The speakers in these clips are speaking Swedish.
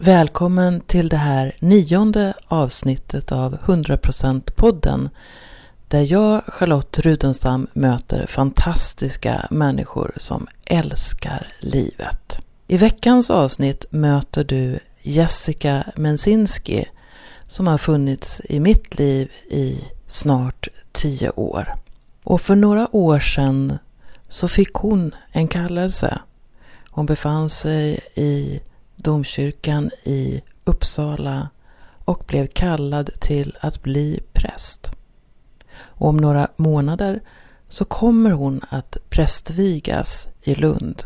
Välkommen till det här nionde avsnittet av 100% podden där jag, Charlotte Rudenstam, möter fantastiska människor som älskar livet. I veckans avsnitt möter du Jessica Mensinski som har funnits i mitt liv i snart tio år. Och för några år sedan så fick hon en kallelse. Hon befann sig i domkyrkan i Uppsala och blev kallad till att bli präst. Och om några månader så kommer hon att prästvigas i Lund.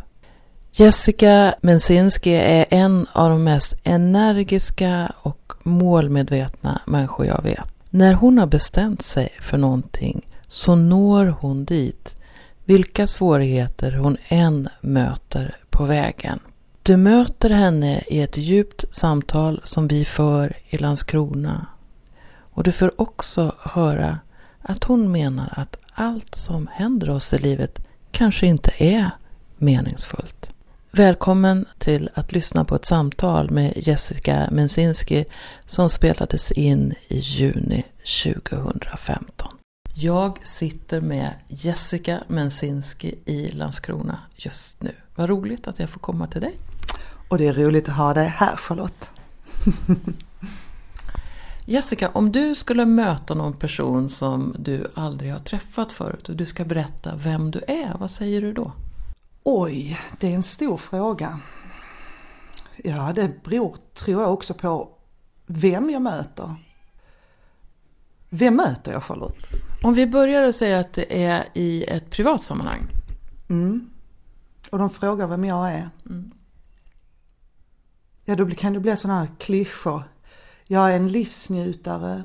Jessica Mensinski är en av de mest energiska och målmedvetna människor jag vet. När hon har bestämt sig för någonting så når hon dit, vilka svårigheter hon än möter på vägen. Du möter henne i ett djupt samtal som vi för i Landskrona. Och du får också höra att hon menar att allt som händer oss i livet kanske inte är meningsfullt. Välkommen till att lyssna på ett samtal med Jessica Mensinski som spelades in i juni 2015. Jag sitter med Jessica Mensinski i Landskrona just nu. Vad roligt att jag får komma till dig. Och det är roligt att ha dig här Charlotte. Jessica, om du skulle möta någon person som du aldrig har träffat förut och du ska berätta vem du är, vad säger du då? Oj, det är en stor fråga. Ja, det beror tror jag också på vem jag möter. Vem möter jag Charlotte? Om vi börjar och säga att det är i ett privat sammanhang. Mm. Och de frågar vem jag är. Mm. Ja, då kan det bli sådana här klyschor. Jag är en livsnjutare.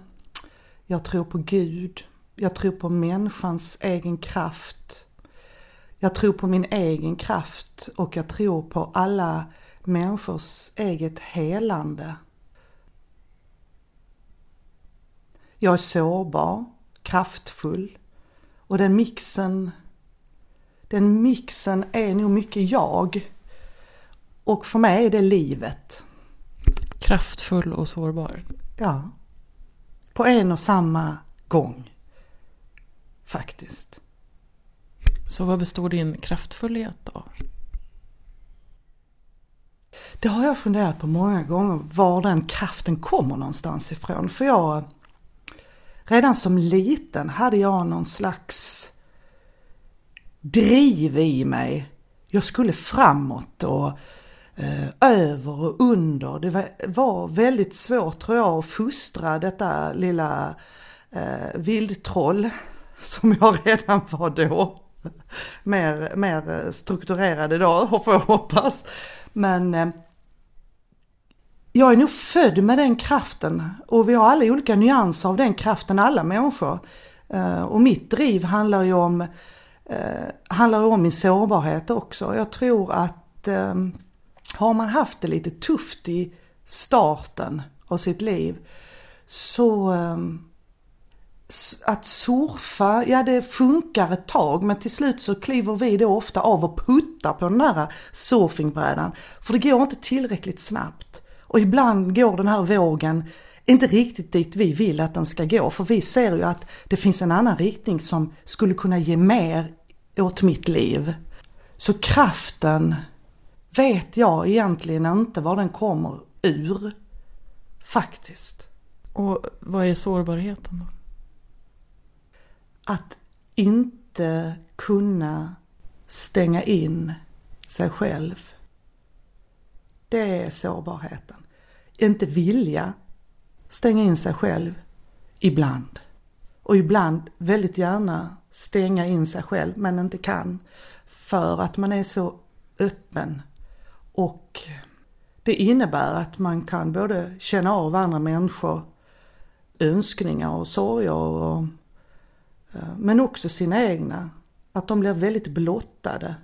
Jag tror på Gud. Jag tror på människans egen kraft. Jag tror på min egen kraft och jag tror på alla människors eget helande. Jag är sårbar, kraftfull och den mixen, den mixen är nog mycket jag. Och för mig är det livet. Kraftfull och sårbar? Ja. På en och samma gång. Faktiskt. Så vad består din kraftfullhet av? Det har jag funderat på många gånger, var den kraften kommer någonstans ifrån. För jag, redan som liten hade jag någon slags driv i mig. Jag skulle framåt och eh, över och under. Det var, var, väldigt svårt tror jag att fostra detta lilla eh, vildtroll som jag redan var då. mer, mer strukturerad idag får jag hoppas. Men eh, jag är nog född med den kraften och vi har alla olika nyanser av den kraften, alla människor. Eh, och mitt driv handlar ju om, eh, handlar om min sårbarhet också. Jag tror att eh, har man haft det lite tufft i starten av sitt liv så ehm, att surfa, ja det funkar ett tag men till slut så kliver vi då ofta av och puttar på den här surfingbrädan. För det går inte tillräckligt snabbt. Och ibland går den här vågen inte riktigt dit vi vill att den ska gå. För vi ser ju att det finns en annan riktning som skulle kunna ge mer åt mitt liv. Så kraften vet jag egentligen inte var den kommer ur. Faktiskt. Och vad är sårbarheten då? Att inte kunna stänga in sig själv. Det är sårbarheten. Inte vilja stänga in sig själv ibland. Och ibland väldigt gärna stänga in sig själv men inte kan. För att man är så öppen och det innebär att man kan både känna av andra människor, önskningar och sorger och, eh, men också sina egna. Att de blir väldigt blottade.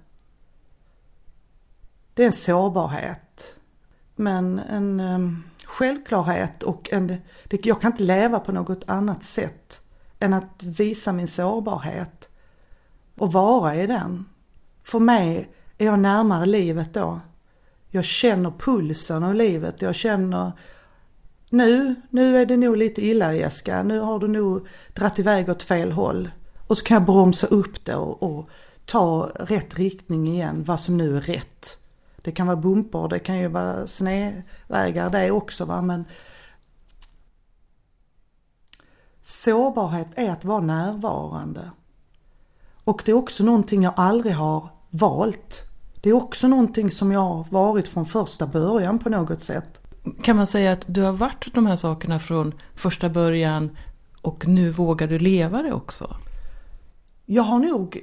Det är en sårbarhet. Men en um, självklarhet och en, det, jag kan inte leva på något annat sätt än att visa min sårbarhet och vara i den. För mig är jag närmare livet då jag känner pulsen av livet. Jag känner nu, nu är det nog lite illa Jessica. Nu har du nog dratt iväg åt fel håll. Och så kan jag bromsa upp det och, och ta rätt riktning igen, vad som nu är rätt. Det kan vara bumpor, det kan ju vara snedvägar det också va, men sårbarhet är att vara närvarande. Och det är också någonting jag aldrig har valt. Det är också någonting som jag har varit från första början på något sätt. Kan man säga att du har varit de här sakerna från första början och nu vågar du leva det också? Jag har nog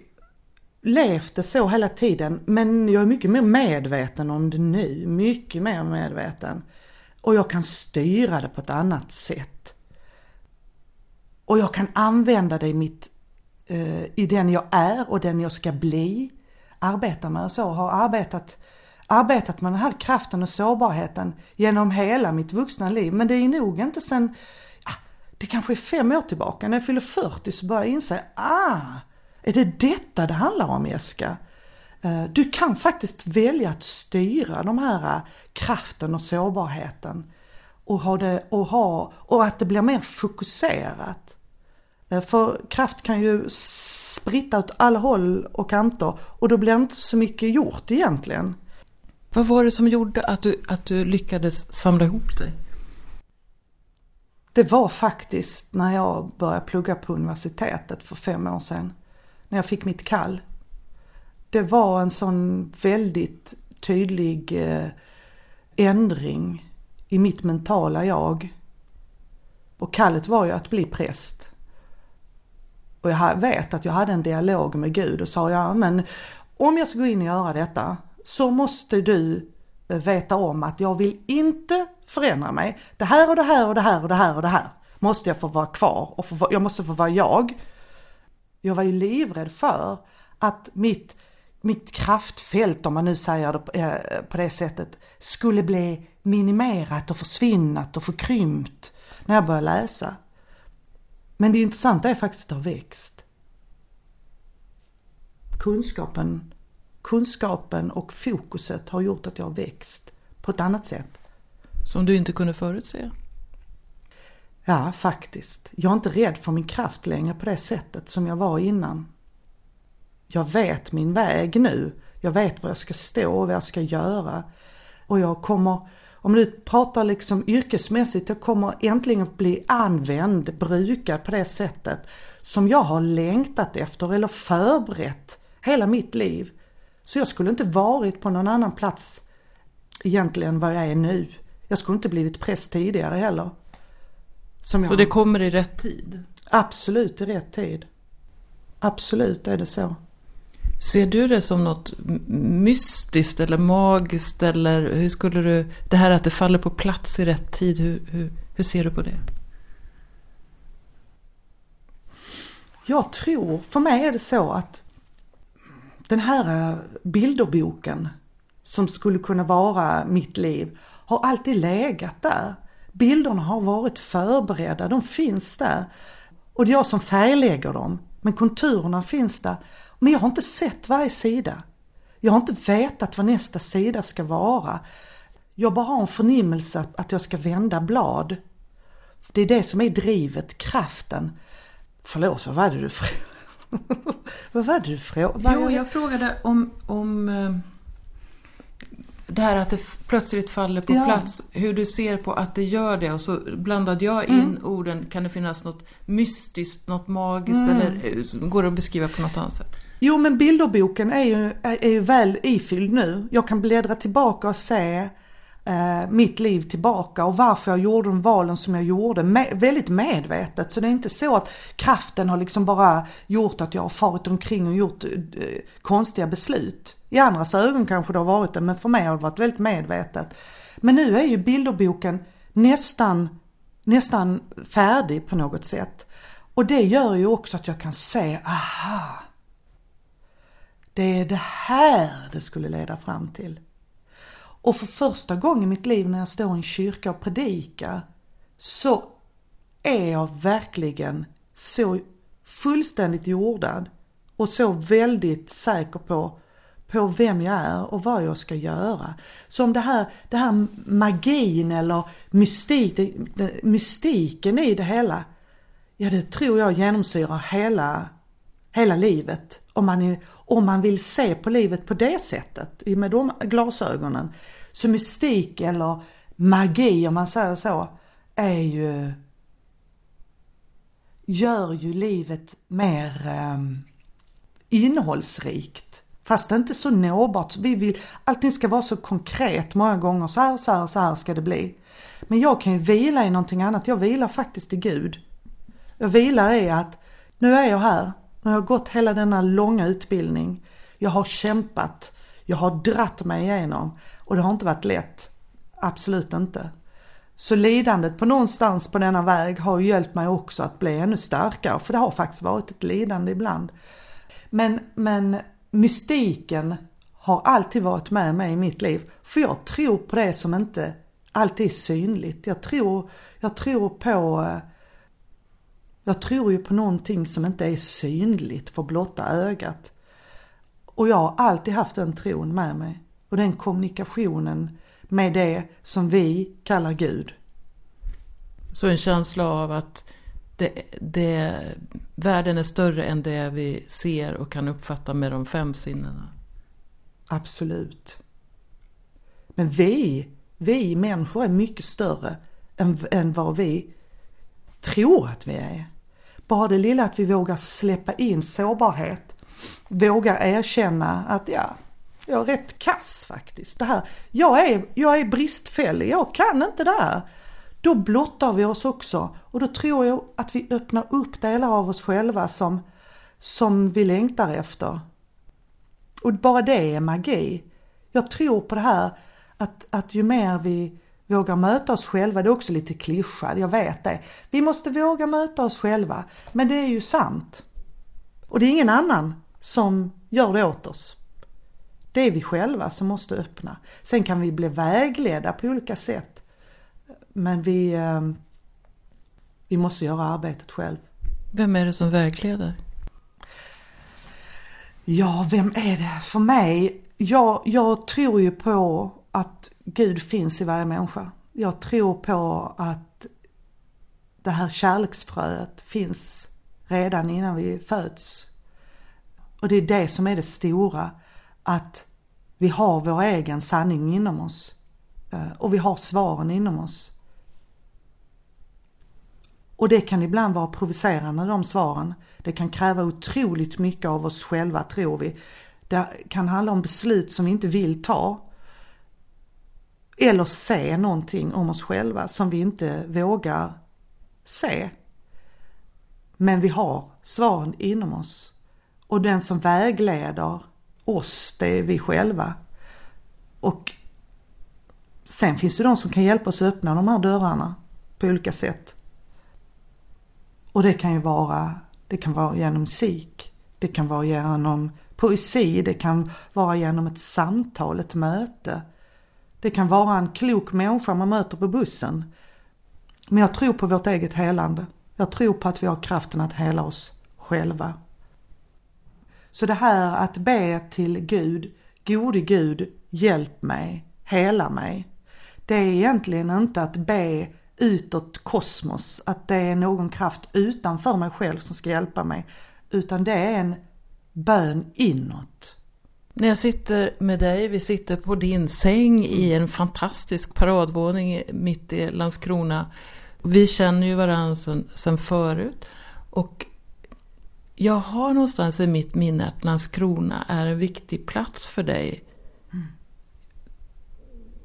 levt det så hela tiden men jag är mycket mer medveten om det nu. Mycket mer medveten. Och jag kan styra det på ett annat sätt. Och jag kan använda det i, mitt, eh, i den jag är och den jag ska bli arbetar med och så. Har arbetat, arbetat med den här kraften och sårbarheten genom hela mitt vuxna liv. Men det är nog inte sen, ah, det kanske är fem år tillbaka. När jag fyller 40 så börjar jag inse, ah, är det detta det handlar om Jessica? Eh, du kan faktiskt välja att styra de här eh, kraften och sårbarheten och, ha det, och, ha, och att det blir mer fokuserat. Eh, för kraft kan ju spritta åt alla håll och kanter och då blir inte så mycket gjort egentligen. Vad var det som gjorde att du, att du lyckades samla ihop dig? Det var faktiskt när jag började plugga på universitetet för fem år sedan när jag fick mitt kall. Det var en sån väldigt tydlig eh, ändring i mitt mentala jag. Och kallet var ju att bli präst. Och jag vet att jag hade en dialog med Gud och sa ja men om jag ska gå in och göra detta så måste du veta om att jag vill inte förändra mig. Det här och det här och det här och det här och det här måste jag få vara kvar och få, jag måste få vara jag. Jag var ju livrädd för att mitt, mitt kraftfält, om man nu säger det eh, på det sättet, skulle bli minimerat och försvinnat och förkrympt när jag började läsa. Men det intressanta är faktiskt att det har växt. Kunskapen, kunskapen och fokuset har gjort att jag har växt på ett annat sätt. Som du inte kunde förutse? Ja, faktiskt. Jag är inte rädd för min kraft längre på det sättet som jag var innan. Jag vet min väg nu. Jag vet var jag ska stå och vad jag ska göra. Och jag kommer, om du pratar liksom yrkesmässigt, jag kommer äntligen bli använd, brukad på det sättet som jag har längtat efter eller förberett hela mitt liv. Så jag skulle inte varit på någon annan plats egentligen vad jag är nu. Jag skulle inte blivit präst tidigare heller. så jag... det kommer i rätt tid? Absolut i rätt tid. Absolut är det så. Ser du det som något mystiskt eller magiskt eller hur skulle du, det här att det faller på plats i rätt tid, hur, hur, hur ser du på det? Jag tror, för mig är det så att den här eh, bilderboken som skulle kunna vara mitt liv har alltid legat där. Bilderna har varit förberedda, de finns där. Och det är jag som färglägger dem. Men konturerna finns där. Men jag har inte sett varje sida. Jag har inte vetat vad nästa sida ska vara. Jag bara har en förnimmelse att jag ska vända blad. Det är det som är drivet, kraften. Förlåt, vad var det du frågade? vad var det du frågade? Jo, jag frågade om, om eh, det här att det plötsligt faller på ja. plats, hur du ser på att det gör det och så blandade jag in mm. orden, kan det finnas något mystiskt, något magiskt mm. eller eh, går det att beskriva på något annat sätt? Jo men bilderboken är ju, är, ju väl ifylld nu. Jag kan bläddra tillbaka och se eh, mitt liv tillbaka och varför jag gjorde de valen som jag gjorde. Med, väldigt medvetet. Så det är inte så att kraften har liksom bara gjort att jag har farit omkring och gjort eh, konstiga beslut. I andras ögon kanske det har varit det men för mig har det varit väldigt medvetet. Men nu är ju bilderboken nästan, nästan färdig på något sätt. Och det gör ju också att jag kan se, aha, det är det här det skulle leda fram till. Och för första gången i mitt liv när jag står i en kyrka och predikar så är jag verkligen så fullständigt jordad och så väldigt säker på, på vem jag är och vad jag ska göra. Så om det här, det här magin eller mystik, mystiken i det hela, ja det tror jag genomsyrar hela, hela livet. Om man, är, om man vill se på livet på det sättet, med de glasögonen. Så mystik eller magi om man säger så, är ju gör ju livet mer um, innehållsrikt. Fast inte så nåbart. Vi vill, allting ska vara så konkret många gånger. Så här, så här, så här ska det bli. Men jag kan ju vila i någonting annat. Jag vilar faktiskt i Gud. Jag vilar i att nu är jag här. Nu har jag gått hela denna långa utbildning. Jag har kämpat. Jag har dratt mig igenom. Och det har inte varit lätt. Absolut inte. Så lidandet på någonstans på denna väg har hjälpt mig också att bli ännu starkare. För det har faktiskt varit ett lidande ibland. Men, men mystiken har alltid varit med mig i mitt liv. För jag tror på det som inte alltid är synligt. Jag tror, jag tror på eh, jag tror ju på någonting som inte är synligt för blotta ögat. Och jag har alltid haft den tron med mig. Och den kommunikationen med det som vi kallar Gud. Så en känsla av att det, det, världen är större än det vi ser och kan uppfatta med de fem sinnena? Absolut. Men vi, vi människor är mycket större än, än vad vi tror att vi är. Bara det lilla att vi vågar släppa in sårbarhet, vågar erkänna att ja, jag är rätt kass faktiskt. Det här, jag, är, jag är bristfällig, jag kan inte det här. Då blottar vi oss också och då tror jag att vi öppnar upp delar av oss själva som, som vi längtar efter. Och bara det är magi. Jag tror på det här att, att ju mer vi vågar möta oss själva, det är också lite klyschat, jag vet det. Vi måste våga möta oss själva, men det är ju sant. Och det är ingen annan som gör det åt oss. Det är vi själva som måste öppna. Sen kan vi bli vägledda på olika sätt. Men vi, ehm, vi måste göra arbetet själv. Vem är det som vägleder? Ja, vem är det? För mig, jag, jag tror ju på att Gud finns i varje människa. Jag tror på att det här kärleksfröet finns redan innan vi föds. Och det är det som är det stora att vi har vår egen sanning inom oss. Eh, och vi har svaren inom oss. Och det kan ibland vara provocerande de svaren. Det kan kräva otroligt mycket av oss själva tror vi. Det kan handla om beslut som vi inte vill ta. Eller se någonting om oss själva som vi inte vågar se. Men vi har svaren inom oss. Och den som vägleder oss, det är vi själva. Och sen finns det de som kan hjälpa oss att öppna de här dörrarna på olika sätt. Och det kan ju vara, det kan vara genom musik, det kan vara genom poesi, det kan vara genom ett samtal, ett möte. Det kan vara en klok människa man möter på bussen. Men jag tror på vårt eget helande. Jag tror på att vi har kraften att hela oss själva. Så det här att be till Gud, gode Gud, hjälp mig, hela mig. Det är egentligen inte att be utåt kosmos, att det är någon kraft utanför mig själv som ska hjälpa mig. Utan det är en bön inåt. När jag sitter med dig, vi sitter på din säng i en fantastisk paradvåning mitt i Landskrona. Vi känner ju varandra sedan, sedan förut. Och jag har någonstans i mitt minne att Landskrona är en viktig plats för dig. Mm.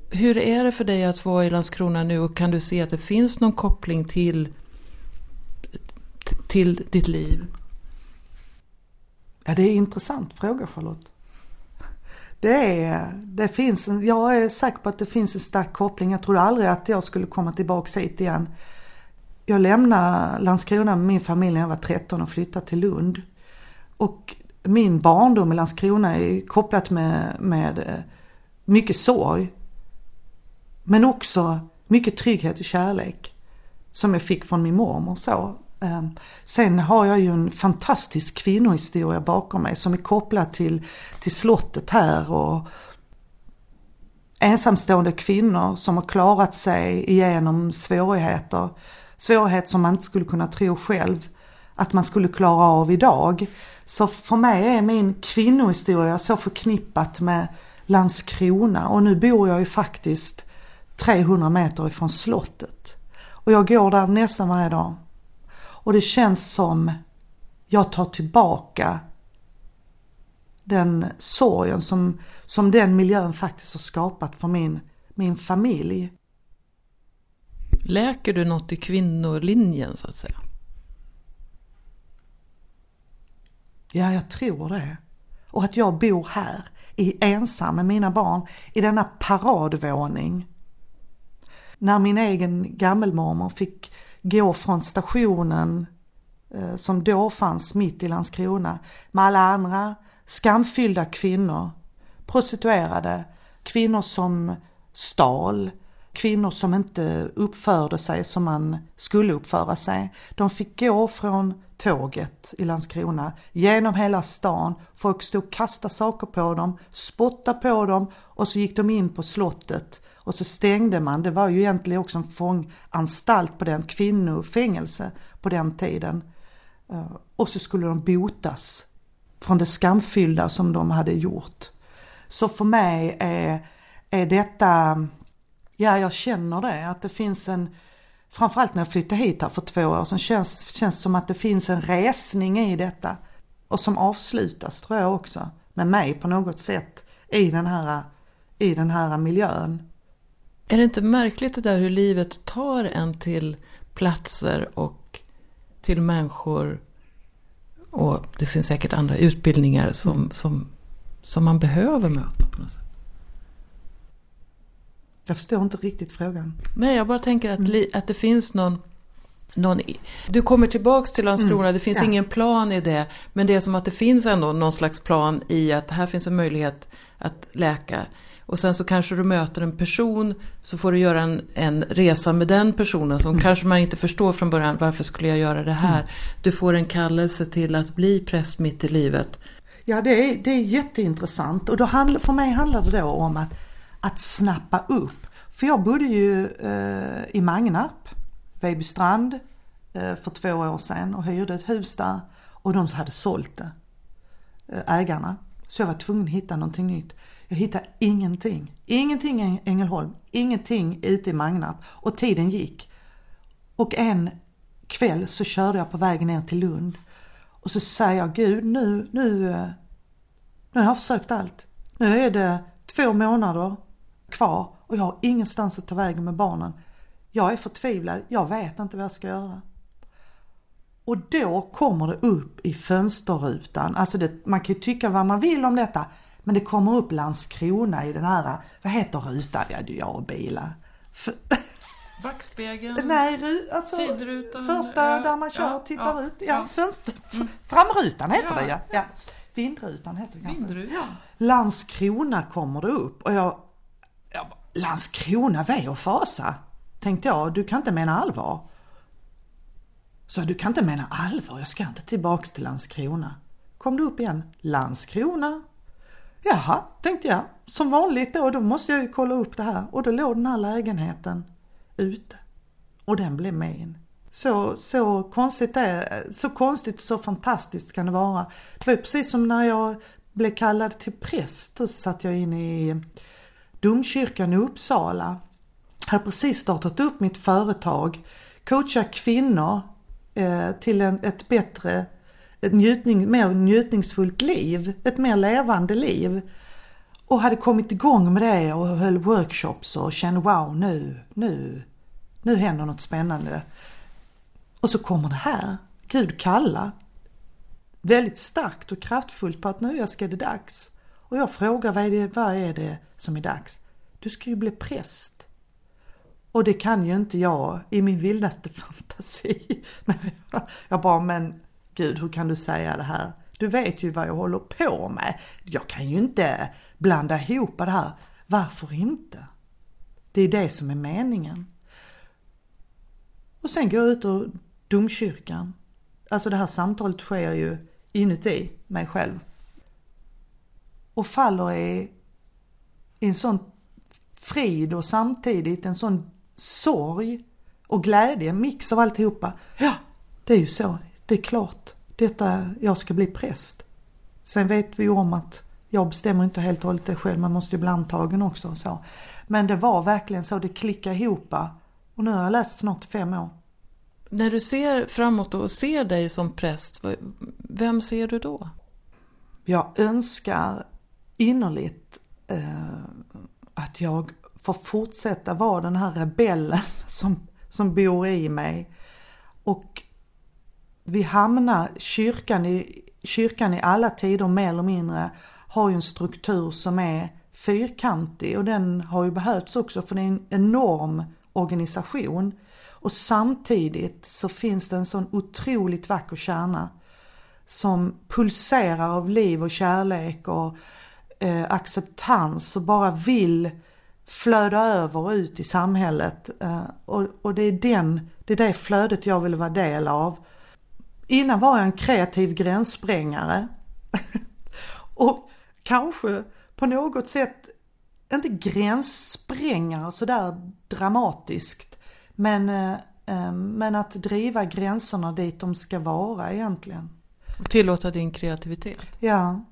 Hur är det för dig att vara i Landskrona nu och kan du se att det finns någon koppling till, till ditt liv? Ja, det är en intressant fråga Charlotte. Det, är, det finns en, jag är säker på att det finns en stark koppling. Jag trodde aldrig att jag skulle komma tillbaka hit igen. Jag lämnade Landskrona med min familj när jag var 13 och flyttade till Lund. Och min barndom i Landskrona är kopplat med, med eh, mycket sorg. Men också mycket trygghet och kärlek. Som jag fick från min mormor så. Ehm, sen har jag ju en fantastisk kvinnohistoria bakom mig som är kopplad till, till slottet här och ensamstående kvinnor som har klarat sig igenom svårigheter. Svårigheter som man inte skulle kunna tro själv att man skulle klara av idag. Så för mig är min kvinnohistoria så förknippat med Landskrona och nu bor jag ju faktiskt 300 meter ifrån slottet. Och jag går där nästan varje dag. Och det känns som jag tar tillbaka den sorgen som, som den miljön faktiskt har skapat för min, min familj. Läker du något i kvinnolinjen så att säga? Ja, jag tror det. Och att jag bor här, i ensam med mina barn, i denna paradvåning. När min egen gammelmormor fick gå från stationen eh, som då fanns mitt i Landskrona med alla andra skamfyllda kvinnor, prostituerade, kvinnor som stal, kvinnor som inte uppförde sig som man skulle uppföra sig. De fick gå från tåget i Landskrona genom hela stan. Folk stod och kastade saker på dem, spottade på dem och så gick de in på slottet och så stängde man. Det var ju egentligen också en fånganstalt på den, kvinnofängelse på den tiden. Eh, och så skulle de botas från det skamfyllda som de hade gjort. Så för mig är, är detta, ja jag känner det, att det finns en, framförallt när jag flyttade hit här för två år sedan, känns, känns som att det finns en resning i detta. Och som avslutas tror jag också, med mig på något sätt i den här, i den här miljön. Är det inte märkligt det där hur livet tar en till platser och till människor och det finns säkert andra utbildningar som, som, som man behöver möta på något sätt. Jag förstår inte riktigt frågan. Nej, jag bara tänker att, mm. att det finns någon, någon... Du kommer tillbaks till Landskrona, mm. det finns ja. ingen plan i det. Men det är som att det finns ändå någon slags plan i att här finns en möjlighet att läka. Och sen så kanske du möter en person så får du göra en, en resa med den personen som mm. kanske man inte förstår från början. Varför skulle jag göra det här? Mm. Du får en kallelse till att bli präst mitt i livet. Ja det är, det är jätteintressant och då handl, för mig handlar det då om att, att snappa upp. För jag bodde ju eh, i Magnarp, Vejbystrand, eh, för två år sedan och hyrde ett hus där. Och de hade sålt det, eh, ägarna. Så jag var tvungen att hitta någonting nytt. Jag hittade ingenting. Ingenting i Ängelholm, ingenting ute i Magnarp. Och tiden gick. Och en kväll så körde jag på väg ner till Lund. Och så säger jag, Gud nu, nu, eh, nu har jag försökt allt. Nu är det två månader kvar och jag har ingenstans att ta vägen med barnen. Jag är förtvivlad, jag vet inte vad jag ska göra. Och då kommer det upp i fönsterrutan, alltså det, man kan ju tycka vad man vill om detta, men det kommer upp Landskrona i den här, vad heter rutan? Ja, du jag och bilar. Backspegeln? Nej, alltså sidrutan, första där man kör ja, tittar ja, ut. Ja, ja. Fönster, mm. Framrutan heter ja. det ja. ja. Vindrutan heter det kanske. Vindrutan. Landskrona kommer det upp och jag, jag Landskrona, ve och fasa. Tänkte jag, du kan inte mena allvar. Så du kan inte mena allvar, jag ska inte tillbaks till Landskrona. Kom det upp igen, Landskrona, Jaha, tänkte jag. Som vanligt då, då måste jag ju kolla upp det här. Och då låg den här lägenheten ute. Och den blev min. Så, så konstigt det så konstigt och så fantastiskt kan det vara. Det var precis som när jag blev kallad till präst. Då satt jag inne i domkyrkan i Uppsala. Jag hade precis startat upp mitt företag. Coacha kvinnor eh, till en, ett bättre ett njutning, mer njutningsfullt liv, ett mer levande liv. Och hade kommit igång med det och höll workshops och kände wow nu, nu, nu händer något spännande. Och så kommer det här, Gud kalla. Väldigt starkt och kraftfullt på att nu ska det dags. Och jag frågar vad är, det, vad är det som är dags? Du ska ju bli präst. Och det kan ju inte jag i min vildaste fantasi. jag bara, men Gud, hur kan du säga det här? Du vet ju vad jag håller på med. Jag kan ju inte blanda ihop det här. Varför inte? Det är det som är meningen. Och sen går jag ut ur domkyrkan. Alltså det här samtalet sker ju inuti mig själv. Och faller i, i en sån frid och samtidigt en sån sorg och glädje, mix av alltihopa. Ja, det är ju så. Det är klart, detta, jag ska bli präst. Sen vet vi ju om att jag bestämmer inte helt och hållet det själv, man måste ju bli antagen också och så. Men det var verkligen så, det klickade ihop. Och nu har jag läst snart fem år. När du ser framåt och ser dig som präst, vem ser du då? Jag önskar innerligt eh, att jag får fortsätta vara den här rebellen som, som bor i mig. Och vi hamnar, kyrkan i, kyrkan i alla tider mer eller mindre har ju en struktur som är fyrkantig och den har ju behövts också för det är en enorm organisation. Och samtidigt så finns det en sån otroligt vacker kärna som pulserar av liv och kärlek och eh, acceptans och bara vill flöda över och ut i samhället. Eh, och, och det är den, det är det flödet jag vill vara del av. Innan var jag en kreativ gränssprängare. och kanske på något sätt, inte gränssprängare sådär dramatiskt, men, eh, eh, men att driva gränserna dit de ska vara egentligen. Tillåta din kreativitet? Ja.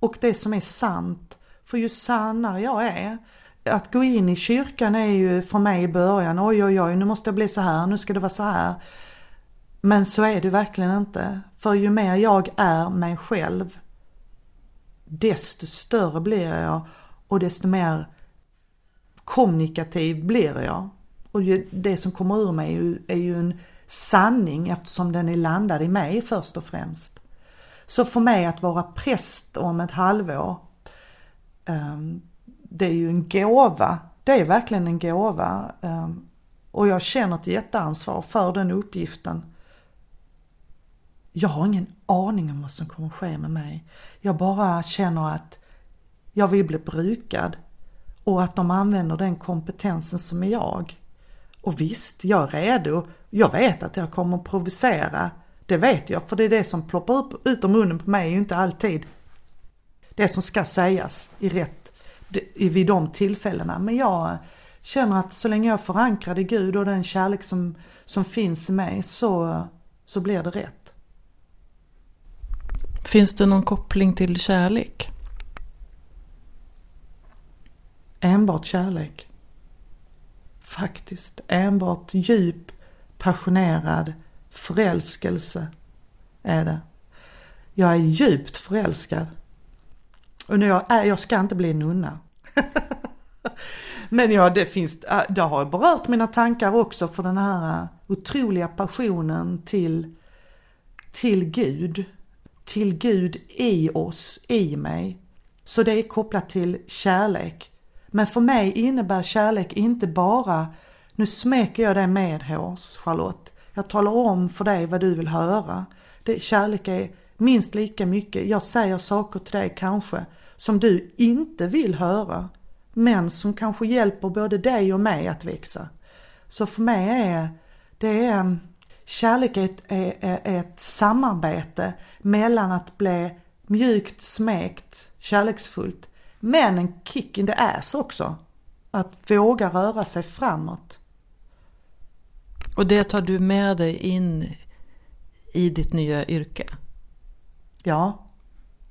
Och det som är sant. För ju sannare jag är, att gå in i kyrkan är ju för mig i början, oj oj oj, nu måste jag bli så här, nu ska det vara så här. Men så är det verkligen inte. För ju mer jag är mig själv, desto större blir jag och desto mer kommunikativ blir jag. Och det som kommer ur mig är ju, är ju en sanning eftersom den är landad i mig först och främst. Så för mig att vara präst om ett halvår, um, det är ju en gåva. Det är verkligen en gåva. Ehm, och jag känner ett jätteansvar för den uppgiften. Jag har ingen aning om vad som kommer ske med mig. Jag bara känner att jag vill bli brukad och att de använder den kompetensen som är jag. Och visst, jag är redo. Jag vet att jag kommer provocera. Det vet jag, för det är det som ploppar upp ut ur munnen på mig är ju inte alltid det som ska sägas i rätt, vid de tillfällena. Men jag känner att så länge jag är förankrad i Gud och den kärlek som, som finns i mig så, så blir det rätt. Finns det någon koppling till kärlek? Enbart kärlek. Faktiskt, enbart djup, passionerad förälskelse är det. Jag är djupt förälskad. Och när jag, är, jag ska inte bli nunna. Men ja, det finns, äh, det har berört mina tankar också för den här äh, otroliga passionen till, till Gud. Till Gud i oss, i mig. Så det är kopplat till kärlek. Men för mig innebär kärlek inte bara, nu smeker jag dig med hårs Charlotte. Jag talar om för dig vad du vill höra. Det, kärlek är minst lika mycket, jag säger saker till dig kanske som du inte vill höra. Men som kanske hjälper både dig och mig att växa. Så för mig är det är, mm, kärlek är ett, är, är ett samarbete mellan att bli mjukt smekt, kärleksfullt men en kick in the ass också. Att våga röra sig framåt. Och det tar du med dig in i ditt nya yrke? Ja.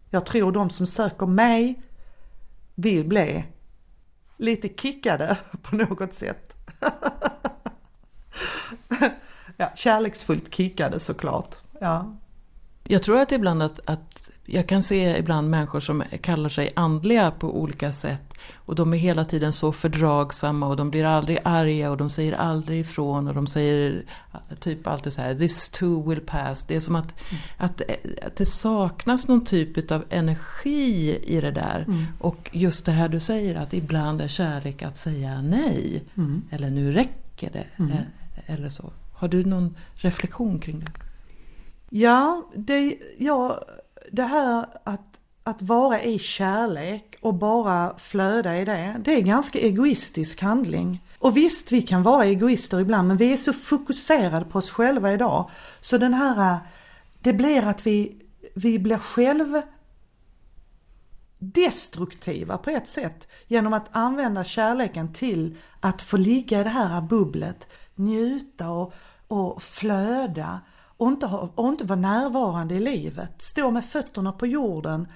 Jag tror de som söker mig vill bli lite kickade på något sätt. ja, kärleksfullt kickade såklart. Ja. Jag tror att ibland att, att jag kan se ibland människor som kallar sig andliga på olika sätt. Och de är hela tiden så fördragsamma och de blir aldrig arga och de säger aldrig ifrån och de säger typ alltid så här this too will pass. Det är som att, mm. att, att det saknas någon typ av energi i det där. Mm. Och just det här du säger att ibland är kärlek att säga nej. Mm. Eller nu räcker det. Mm. Eh, eller så. Har du någon reflektion kring det? Ja, det, ja, det här att, att vara i kärlek och bara flöda i det, det är en ganska egoistisk handling. Och visst, vi kan vara egoister ibland men vi är så fokuserade på oss själva idag. Så den här, det blir att vi, vi blir själv destruktiva på ett sätt genom att använda kärleken till att få ligga i det här bubblet, njuta och, och flöda och inte, ha, och inte vara närvarande i livet. Stå med fötterna på jorden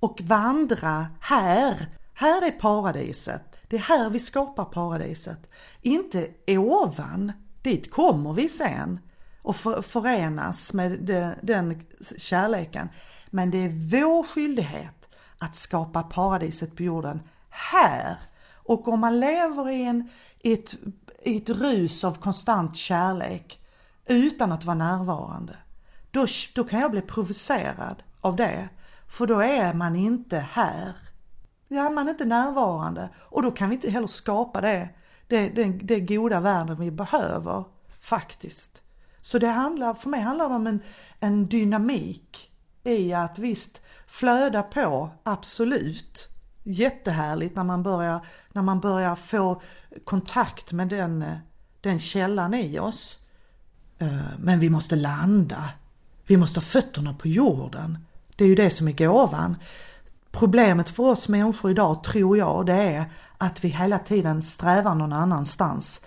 och vandra här. Här är paradiset. Det är här vi skapar paradiset. Inte ovan, dit kommer vi sen och för, förenas med den kärleken. Men det är vår skyldighet att skapa paradiset på jorden här. Och om man lever i, en, i, ett, i ett rus av konstant kärlek utan att vara närvarande, då, då kan jag bli provocerad av det. För då är man inte här. Ja, man är inte närvarande och då kan vi inte heller skapa det, det, det, det goda världen vi behöver faktiskt. Så det handlar, för mig handlar det om en, en dynamik i att visst flöda på, absolut. Jättehärligt när man börjar, när man börjar få kontakt med den, den källan i oss. Eh, men vi måste landa. Vi måste ha fötterna på jorden. Det är ju det som är gåvan. Problemet för oss människor idag tror jag det är att vi hela tiden strävar någon annanstans.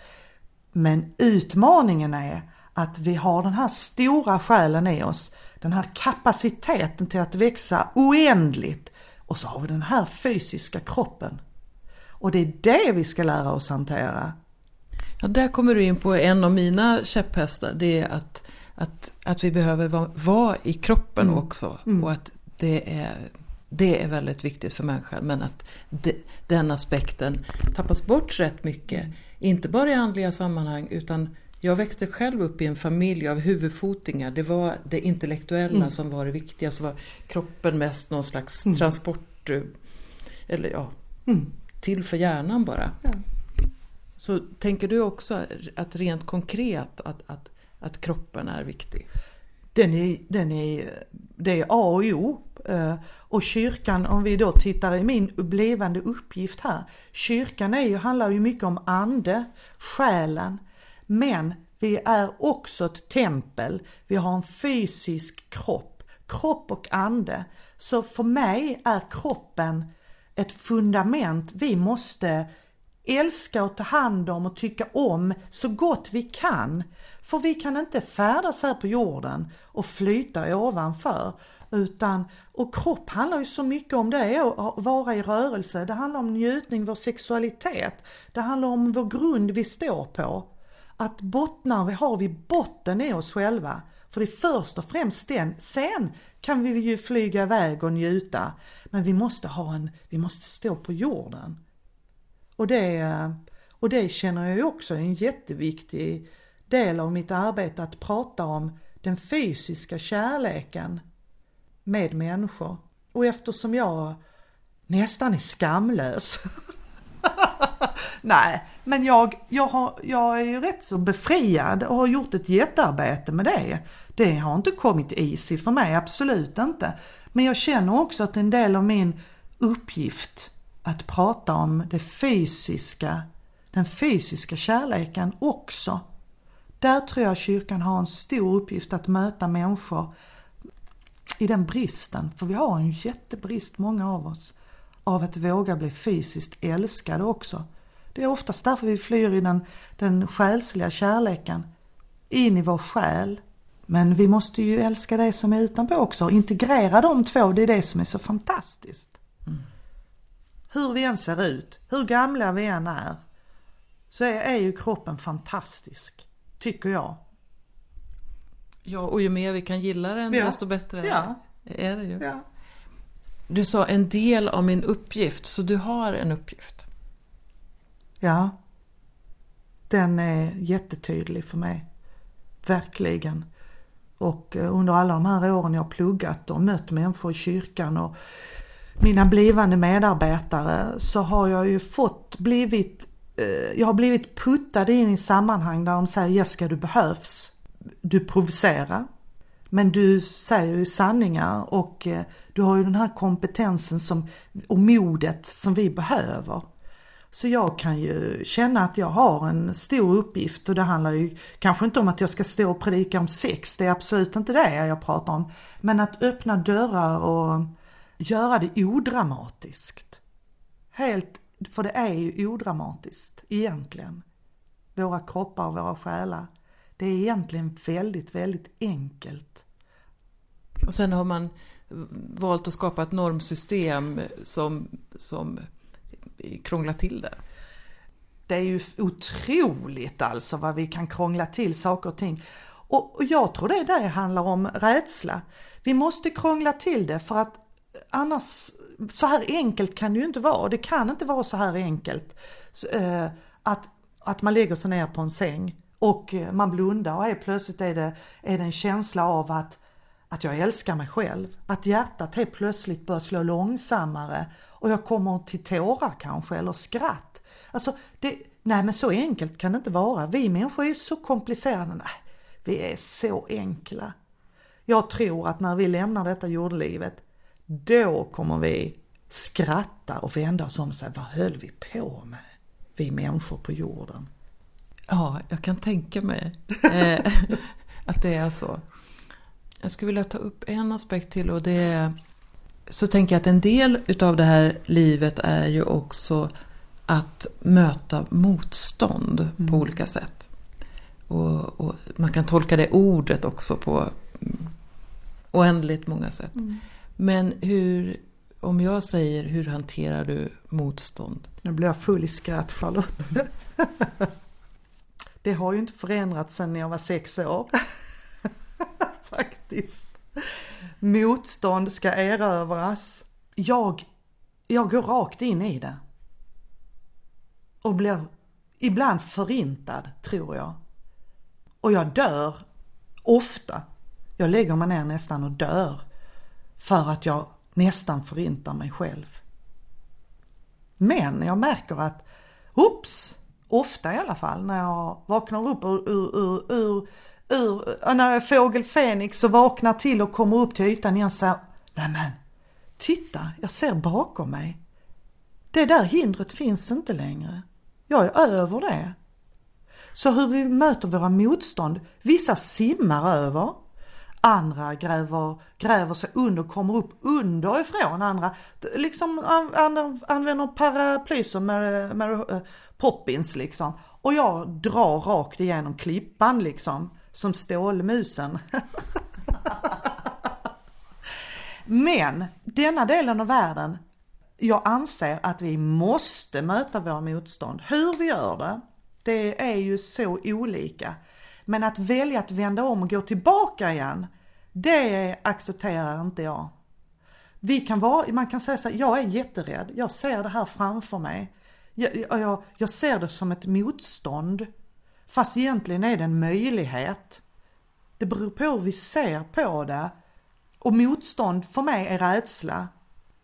Men utmaningen är att vi har den här stora själen i oss, den här kapaciteten till att växa oändligt och så har vi den här fysiska kroppen. Och det är det vi ska lära oss hantera. Ja, där kommer du in på en av mina käpphästar. Det är att, att, att vi behöver vara, vara i kroppen mm. också. Mm. Och att det är, det är väldigt viktigt för människan. Men att de, den aspekten tappas bort rätt mycket. Inte bara i andliga sammanhang utan jag växte själv upp i en familj av huvudfotingar. Det var det intellektuella mm. som var det viktiga. Så var kroppen mest någon slags mm. transport... Eller ja, mm. till för hjärnan bara. Ja. Så tänker du också att rent konkret att, att, att kroppen är viktig? Den är, den är, det är A och O. Eh, och kyrkan, om vi då tittar i min blivande uppgift här. Kyrkan är ju, handlar ju mycket om ande, själen. Men vi är också ett tempel. Vi har en fysisk kropp. Kropp och ande. Så för mig är kroppen ett fundament vi måste älska och ta hand om och tycka om så gott vi kan. För vi kan inte färdas här på jorden och flyta ovanför. Utan, och kropp handlar ju så mycket om det, att vara i rörelse. Det handlar om njutning, vår sexualitet. Det handlar om vår grund vi står på. Att bottnar vi har vi botten i oss själva. För det är först och främst den. Sen kan vi ju flyga iväg och njuta. Men vi måste ha en, vi måste stå på jorden. Och det, och det känner jag ju också är en jätteviktig del av mitt arbete att prata om den fysiska kärleken med människor. Och eftersom jag nästan är skamlös Nej, men jag, jag, har, jag är ju rätt så befriad och har gjort ett jättearbete med det. Det har inte kommit easy för mig, absolut inte. Men jag känner också att en del av min uppgift att prata om det fysiska, den fysiska kärleken också. Där tror jag kyrkan har en stor uppgift att möta människor i den bristen, för vi har en jättebrist, många av oss, av att våga bli fysiskt älskade också. Det är oftast därför vi flyr i den, den själsliga kärleken, in i vår själ. Men vi måste ju älska det som är utanpå också, integrera de två, det är det som är så fantastiskt. Hur vi än ser ut, hur gamla vi än är, så är, är ju kroppen fantastisk. Tycker jag. Ja, och ju mer vi kan gilla den, ja. desto bättre ja. är det ju. Ja. Du sa en del av min uppgift, så du har en uppgift? Ja. Den är jättetydlig för mig. Verkligen. Och eh, under alla de här åren jag har pluggat och mött människor i kyrkan och mina blivande medarbetare så har jag ju fått blivit, eh, jag har blivit puttad in i sammanhang där de säger Jessica du behövs. Du provocerar. Men du säger ju sanningar och eh, du har ju den här kompetensen som, och modet som vi behöver. Så jag kan ju känna att jag har en stor uppgift och det handlar ju kanske inte om att jag ska stå och predika om sex, det är absolut inte det jag pratar om. Men att öppna dörrar och göra det odramatiskt. Helt, för det är ju odramatiskt egentligen. Våra kroppar och våra själar. Det är egentligen väldigt, väldigt enkelt. Och sen har man valt att skapa ett normsystem som, som krånglar till det. Det är ju otroligt alltså vad vi kan krångla till saker och ting. Och, jag tror det där handlar om rädsla. Vi måste krångla till det för att annars, så här enkelt kan det ju inte vara. Det kan inte vara så här enkelt. Så, eh, att, att man lägger sig ner på en säng och eh, man blundar och helt plötsligt är det, är det en känsla av att att jag älskar mig själv. Att hjärtat helt plötsligt börjar slå långsammare och jag kommer till tårar kanske eller skratt. Alltså, det, nej men så enkelt kan det inte vara. Vi människor är så komplicerade. Nej, vi är så enkla. Jag tror att när vi lämnar detta jordelivet, då kommer vi skratta och vända oss om sig. Vad höll vi på med? Vi människor på jorden. Ja, jag kan tänka mig eh, att det är så. Jag skulle vilja ta upp en aspekt till och det är så tänker jag att en del utav det här livet är ju också att möta motstånd mm. på olika sätt. Och, och, man kan tolka det ordet också på oändligt många sätt. Mm. Men hur, om jag säger hur hanterar du motstånd? Nu blir jag full i skratt Charlotte. det har ju inte förändrats sedan jag var sex år faktiskt. Motstånd ska erövras. Jag, jag går rakt in i det. Och blir ibland förintad, tror jag. Och jag dör ofta. Jag lägger mig ner nästan och dör. För att jag nästan förintar mig själv. Men jag märker att, oops, ofta i alla fall när jag vaknar upp ur, ur, ur, ur ur, när fågel Fenix och vaknar till och kommer upp till ytan igen så här, nämen, titta, jag ser bakom mig. Det där hindret finns inte längre. Jag är över det. Så hur vi möter våra motstånd, vissa simmar över, andra gräver, gräver sig under, kommer upp underifrån, andra liksom använder paraply som Mary, Mary eh, Poppins liksom. Och jag drar rakt igenom klippan liksom som Stålmusen. Men denna delen av världen, jag anser att vi måste möta våra motstånd. Hur vi gör det, det är ju så olika. Men att välja att vända om och gå tillbaka igen, det accepterar inte jag. Vi kan vara, man kan säga så här, jag är jätterädd, jag ser det här framför mig. Jag, jag, jag ser det som ett motstånd. Fast egentligen är det en möjlighet. Det beror på hur vi ser på det. Och motstånd för mig är rädsla.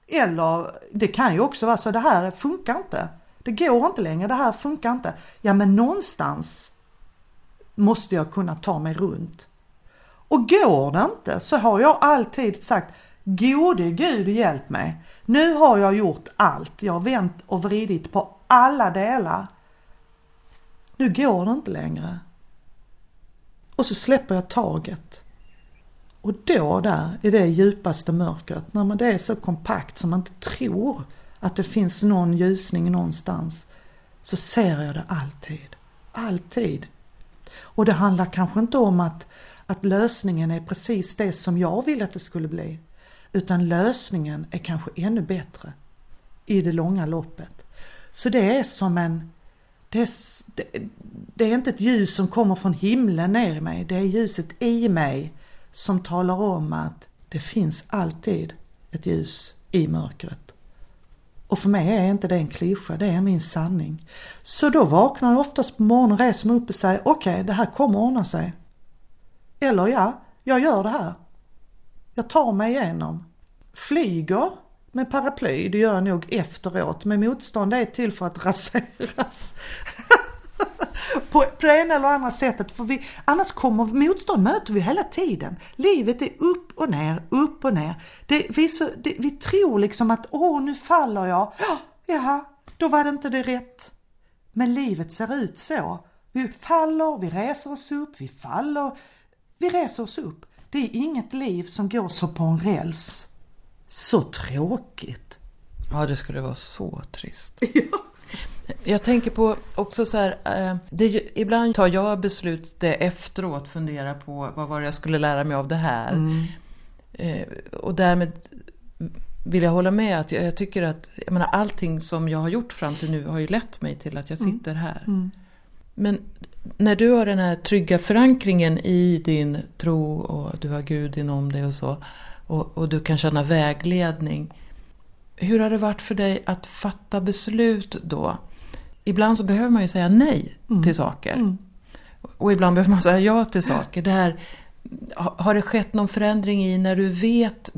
Eller det kan ju också vara så, det här funkar inte. Det går inte längre, det här funkar inte. Ja men någonstans måste jag kunna ta mig runt. Och går det inte så har jag alltid sagt Gode Gud hjälp mig. Nu har jag gjort allt. Jag har vänt och vridit på alla delar. Nu går det inte längre. Och så släpper jag taget. Och då där, i det djupaste mörkret, när man det är så kompakt som man inte tror att det finns någon ljusning någonstans, så ser jag det alltid. Alltid. Och det handlar kanske inte om att, att lösningen är precis det som jag vill att det skulle bli. Utan lösningen är kanske ännu bättre i det långa loppet. Så det är som en det är, det, det är inte ett ljus som kommer från himlen ner i mig, det är ljuset i mig som talar om att det finns alltid ett ljus i mörkret. Och för mig är inte det en klyscha, det är min sanning. Så då vaknar jag oftast på morgonen, reser mig upp och säger okej, okay, det här kommer ordna sig. Eller ja, jag gör det här. Jag tar mig igenom. Flyger med paraply, det gör jag nog efteråt. Men motstånd är till för att raseras. på, på det ena eller andra sättet. För vi, annars kommer motstånd möter vi hela tiden. Livet är upp och ner, upp och ner. Det, vi, så, det, vi tror liksom att åh nu faller jag. Ja, då var det inte det rätt. Men livet ser ut så. Vi faller, vi reser oss upp, vi faller, vi reser oss upp. Det är inget liv som går så på en räls. Så tråkigt. Ja, det skulle vara så trist. Jag tänker på också så här, eh, det, ibland tar jag beslut det efteråt, funderar på vad var det jag skulle lära mig av det här. Mm. Eh, och därmed vill jag hålla med att jag, jag, tycker att jag menar, allting som jag har gjort fram till nu har ju lett mig till att jag mm. sitter här. Mm. Men när du har den här trygga förankringen i din tro och du har Gud inom dig och så och, och du kan känna vägledning. Hur har det varit för dig att fatta beslut då? Ibland så behöver man ju säga nej mm. till saker. Mm. Och ibland behöver man säga ja till saker. Det här, har det skett någon förändring i när du vet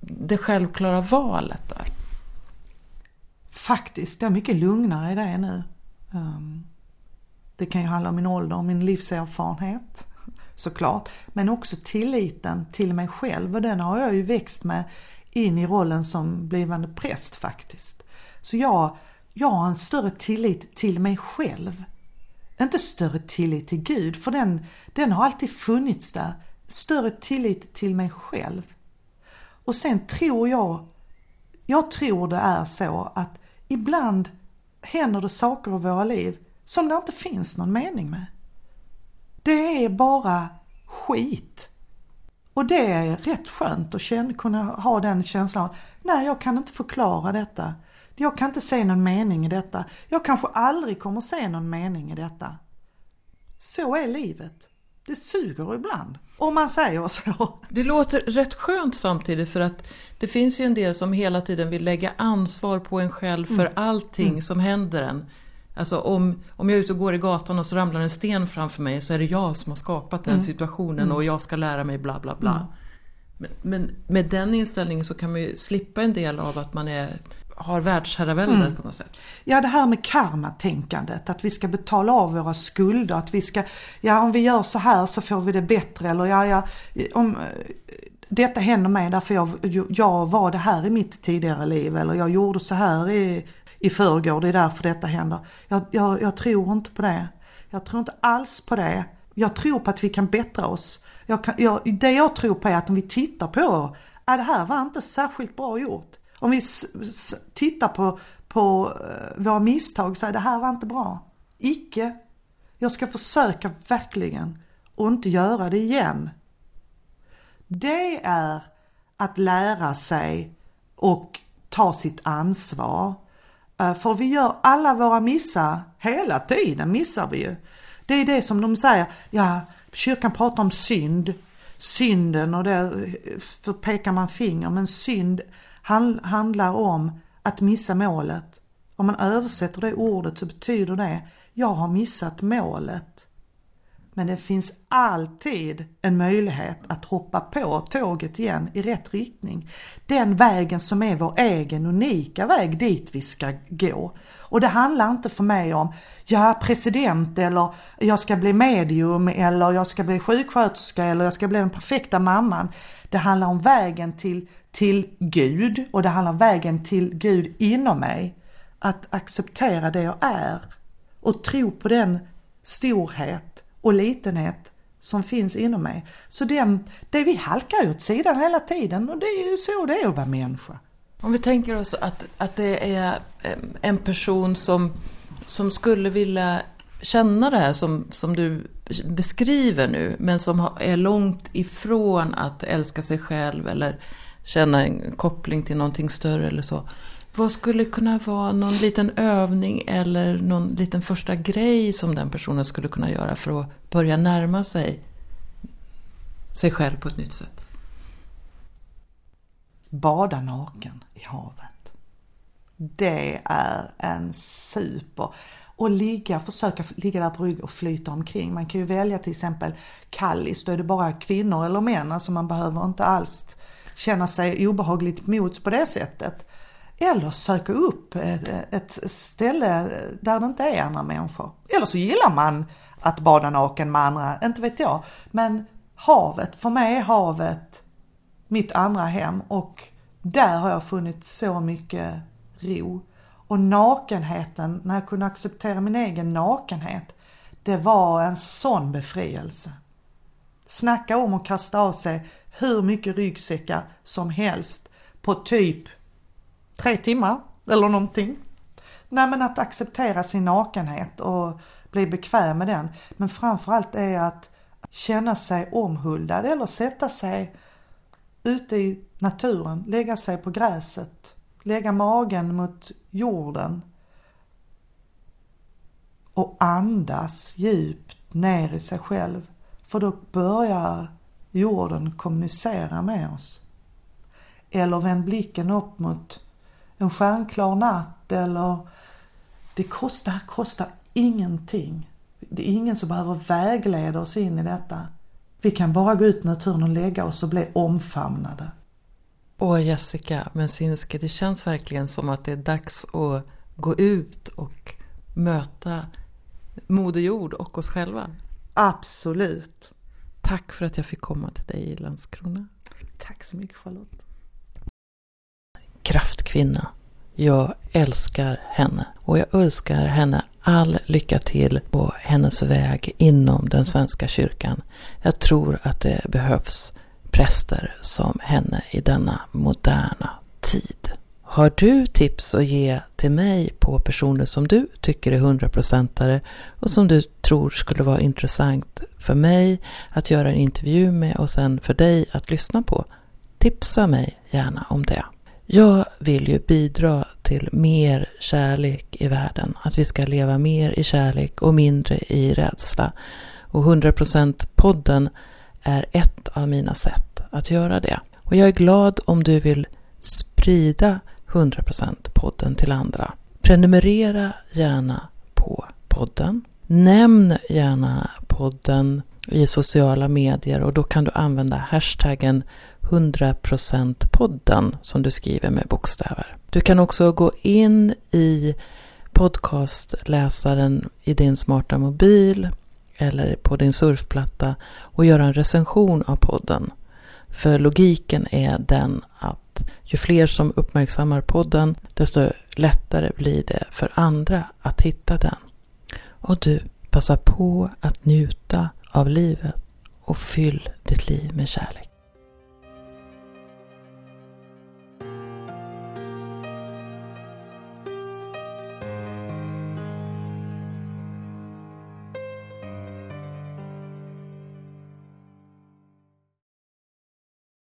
det självklara valet där? Faktiskt, jag är mycket lugnare i det nu. Um, det kan ju handla om min ålder, min livserfarenhet såklart. Men också tilliten till mig själv och den har jag ju växt med in i rollen som blivande präst faktiskt. Så jag, jag har en större tillit till mig själv. Inte större tillit till Gud, för den, den har alltid funnits där. Större tillit till mig själv. Och sen tror jag, jag tror det är så att ibland händer det saker i våra liv som det inte finns någon mening med. Det är bara skit. Och det är rätt skönt att känna, kunna ha den känslan. Nej, jag kan inte förklara detta. Jag kan inte se någon mening i detta. Jag kanske aldrig kommer se någon mening i detta. Så är livet. Det suger ibland. Om man säger så. Det låter rätt skönt samtidigt för att det finns ju en del som hela tiden vill lägga ansvar på en själv för mm. allting mm. som händer en. Alltså om, om jag är ute och går i gatan och så ramlar en sten framför mig så är det jag som har skapat den mm. situationen mm. och jag ska lära mig bla bla bla. Mm. Men, men, med den inställningen så kan man ju slippa en del av att man är, har världsherraväldet mm. på något sätt. Ja det här med karmatänkandet, att vi ska betala av våra skulder, att vi ska, ja om vi gör så här så får vi det bättre eller ja, ja om detta händer mig därför jag, jag var det här i mitt tidigare liv eller jag gjorde så här i i förrgår, det är därför detta händer. Jag, jag, jag tror inte på det. Jag tror inte alls på det. Jag tror på att vi kan bättra oss. Jag kan, jag, det jag tror på är att om vi tittar på, ja, det här var inte särskilt bra gjort. Om vi tittar på, på eh, våra misstag så är det här var inte bra. Icke. Jag ska försöka verkligen och inte göra det igen. Det är att lära sig och ta sitt ansvar. Eh, för vi gör alla våra missar, hela tiden missar vi ju. Det är det som de säger, ja kyrkan pratar om synd, synden och där eh, pekar man finger men synd handlar om att missa målet. Om man översätter det ordet så betyder det, jag har missat målet. Men det finns alltid en möjlighet att hoppa på tåget igen i rätt riktning. Den vägen som är vår egen unika väg dit vi ska gå. Och det handlar inte för mig om, jag är president eller jag ska bli medium eller jag ska bli sjuksköterska eller jag ska bli den perfekta mamman. Det handlar om vägen till, till Gud och det handlar om vägen till Gud inom mig. Att acceptera det jag är och tro på den storhet och litenhet som finns inom mig. Så den, det vi halkar åt sidan hela tiden och det är ju så det är att vara människa. Om vi tänker oss att, att det är en person som, som skulle vilja känna det här som, som du beskriver nu, men som är långt ifrån att älska sig själv eller känna en koppling till någonting större eller så. Vad skulle kunna vara någon liten övning eller någon liten första grej som den personen skulle kunna göra för att börja närma sig sig själv på ett nytt sätt? Bada naken i havet. Det är en super. Och ligga, försöka ligga där på rygg och flyta omkring. Man kan ju välja till exempel kallis, då är det bara kvinnor eller män, alltså man behöver inte alls känna sig obehagligt mots på det sättet. Eller söka upp ett, ställe där det inte är andra människor. Eller så gillar man att bada naken med andra, inte vet jag. Men havet, för mig är havet mitt andra hem och där har jag funnit så mycket ro. Och nakenheten, när jag kunde acceptera min egen nakenhet, det var en sån befrielse. Snacka om att kasta av sig hur mycket ryggsäckar som helst på typ tre timmar eller någonting. Nej men att acceptera sin nakenhet och bli bekväm med den. Men framförallt är att känna sig omhuldad eller sätta sig ute i naturen, lägga sig på gräset, lägga magen mot jorden och andas djupt ner i sig själv. För då börjar jorden kommunicera med oss. Eller vänd blicken upp mot en stjärnklar natt eller det kostar, kostar ingenting. Det är ingen som behöver vägleda oss in i detta. Vi kan bara gå ut i naturen och lägga oss och bli omfamnade. Åh Jessica Mensinski, det känns verkligen som att det är dags att gå ut och möta Moder Jord och oss själva. Absolut. Tack för att jag fick komma till dig i Landskrona. Tack så mycket Charlotte. Kraftkvinna. Jag älskar henne och jag önskar henne all lycka till på hennes väg inom den svenska kyrkan. Jag tror att det behövs präster som henne i denna moderna tid. Har du tips att ge till mig på personer som du tycker är hundraprocentare och som du tror skulle vara intressant för mig att göra en intervju med och sen för dig att lyssna på? Tipsa mig gärna om det. Jag vill ju bidra till mer kärlek i världen. Att vi ska leva mer i kärlek och mindre i rädsla. Och 100% podden är ett av mina sätt att göra det. Och jag är glad om du vill sprida 100% podden till andra. Prenumerera gärna på podden. Nämn gärna podden i sociala medier och då kan du använda hashtaggen 100% podden som du skriver med bokstäver. Du kan också gå in i podcastläsaren i din smarta mobil eller på din surfplatta och göra en recension av podden. För logiken är den att ju fler som uppmärksammar podden desto lättare blir det för andra att hitta den. Och du, passa på att njuta av livet och fyll ditt liv med kärlek.